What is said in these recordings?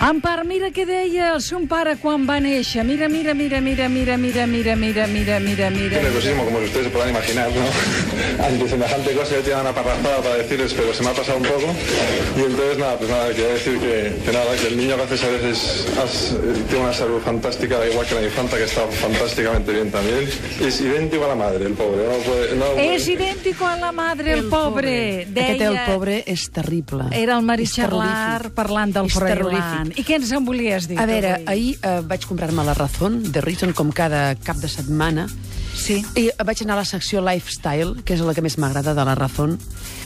Empar, mira què deia el seu pare quan va néixer. Mira, mira, mira, mira, mira, mira, mira, mira, mira, mira, mira. nerviosismo, como ustedes se podrán imaginar, ¿no? Ante semejante cosa yo tenía una parrafada para decirles, pero se me ha pasado un poco. Y entonces, nada, pues nada, quería decir que, que nada, que el niño gracias a veces has- eh, tiene una salud fantástica, da igual que la infanta, que está fantásticamente bien también. Es idéntico a la madre, el pobre. No puede, no puede- És idèntico a la madre, el, pobre. Deia... Aquest el pobre és terrible. Era el Marichalar parlant del És I què ens en volies dir? A veure, ahir eh, vaig comprar-me la Razón, de Reason, com cada cap de setmana, Sí. i vaig anar a la secció Lifestyle, que és la que més m'agrada de la Razón,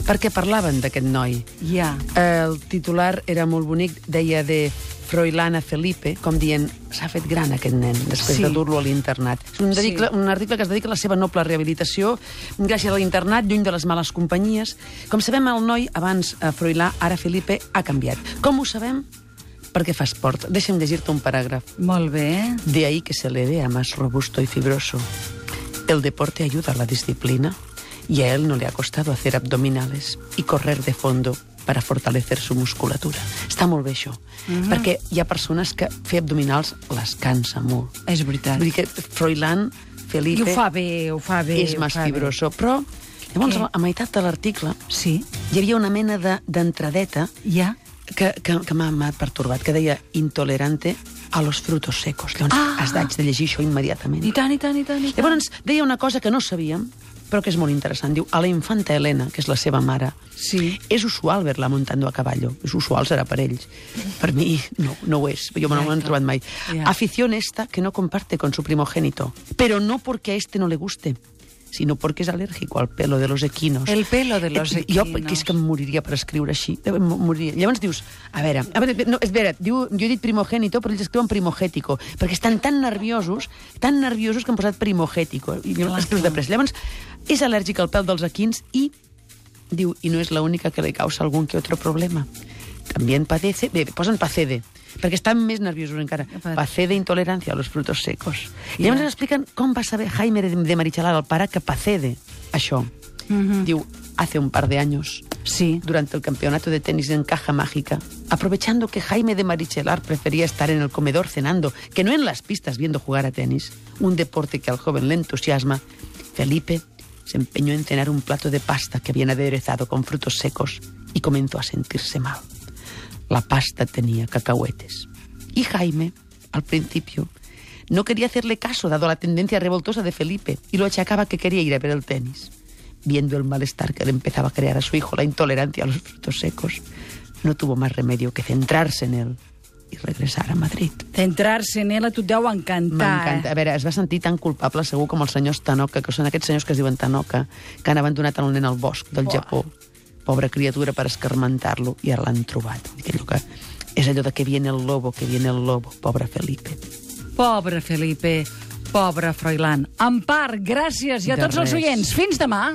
perquè parlaven d'aquest noi. Ja. El titular era molt bonic, deia de Froilán a Felipe, com dient, s'ha fet gran aquest nen, després Sí. de dur-lo a l'internat. És un, Sí. dedicle, un article que es dedica a la seva noble rehabilitació, gràcies a l'internat, lluny de les males companyies. Com sabem, el noi, abans eh, Froilà, ara Felipe, ha canviat. Com ho sabem? Perquè fa esport. Deixa'm llegir-te un paràgraf. Molt bé. De ahí que se le vea más robusto y fibroso. El deporte ayuda a la disciplina y a él no le ha costado hacer abdominales y correr de fondo para fortalecer su musculatura. Està molt bé això, perquè hi ha persones que fer abdominals les cansa molt. És veritat. Vull dir que Froilán, I Felipe, ho fa bé, ho fa bé. és més fa bé. fibroso. Però, llavors, Què? a meitat de l'article, Sí. hi havia una mena de- d'entradeta Ja. Que, que, que m'ha pertorbat, que deia intolerante a los frutos secos. Llavors, Ah! has d'haig de llegir això immediatament. I tant, i tant, i tant, i tant. Llavors, deia una cosa que no sabíem, però que és molt interessant. Diu, a la infanta Helena, que és la seva mare, Sí. és usual ver-la montando a caballo. És usual, serà per ells. Per mi, no, no ho és. Jo me no Ja, m'ho he clar. trobat mai. Ja. Afición esta que no comparte con su primogénito. Pero no porque a este no le guste, sino porque és alèrgico al pelo de los equinos. El pelo de los Eh, Jo, equinos. que és que em moriria per escriure així. Eh, Moriria. Llavors dius, a veure, a veure no, espera, diu, jo he dit primogénito, però ells escriuen primogético, perquè estan tan nerviosos, tan nerviosos que han posat primogético. I llavors Clar, clar. de pressa. Llavors, és al·lèrgic al pèl dels equins i, diu, i no és l'única que le causa algun que otro problema. También padece, posen pacede, perquè estan més nerviosos encara. Pacede intolerancia a los frutos secos. I llavors ens expliquen com va saber Jaime de, Marichalar, el pare, que pacede això. Mhm. Diu, hace un par de años, Sí. durante el campeonato de tenis en caja mágica, aprovechando que Jaime de Marichelar prefería estar en el comedor cenando que no en las pistas viendo jugar a tenis, un deporte que al joven le entusiasma, Felipe se empeñó en cenar un plato de pasta que habían aderezado con frutos secos y comenzó a sentirse mal. La pasta tenía cacahuetes. Y Jaime, al principio, no quería hacerle caso dado la tendencia revoltosa de Felipe y lo achacaba que quería ir a ver el tenis. Viendo el malestar que le empezaba a crear a su hijo la intolerancia a los frutos secos, no tuvo más remedio que centrarse en él i regressar a Madrid. Centrar-se a tu et deu encantar. M'encanta. A veure, es va sentir tan culpable segur com els senyors Tanoka, que són aquests senyors que es diuen Tanoka, que han abandonat el nen al bosc del Japó. Pobra criatura per escarmentar-lo, i ara l'han trobat. Allò que, és allò de que viene el lobo, que viene el lobo, pobre Felipe. Pobre Felipe, pobre Froilán. Empar, gràcies. I a De tots els res. oients, fins demà.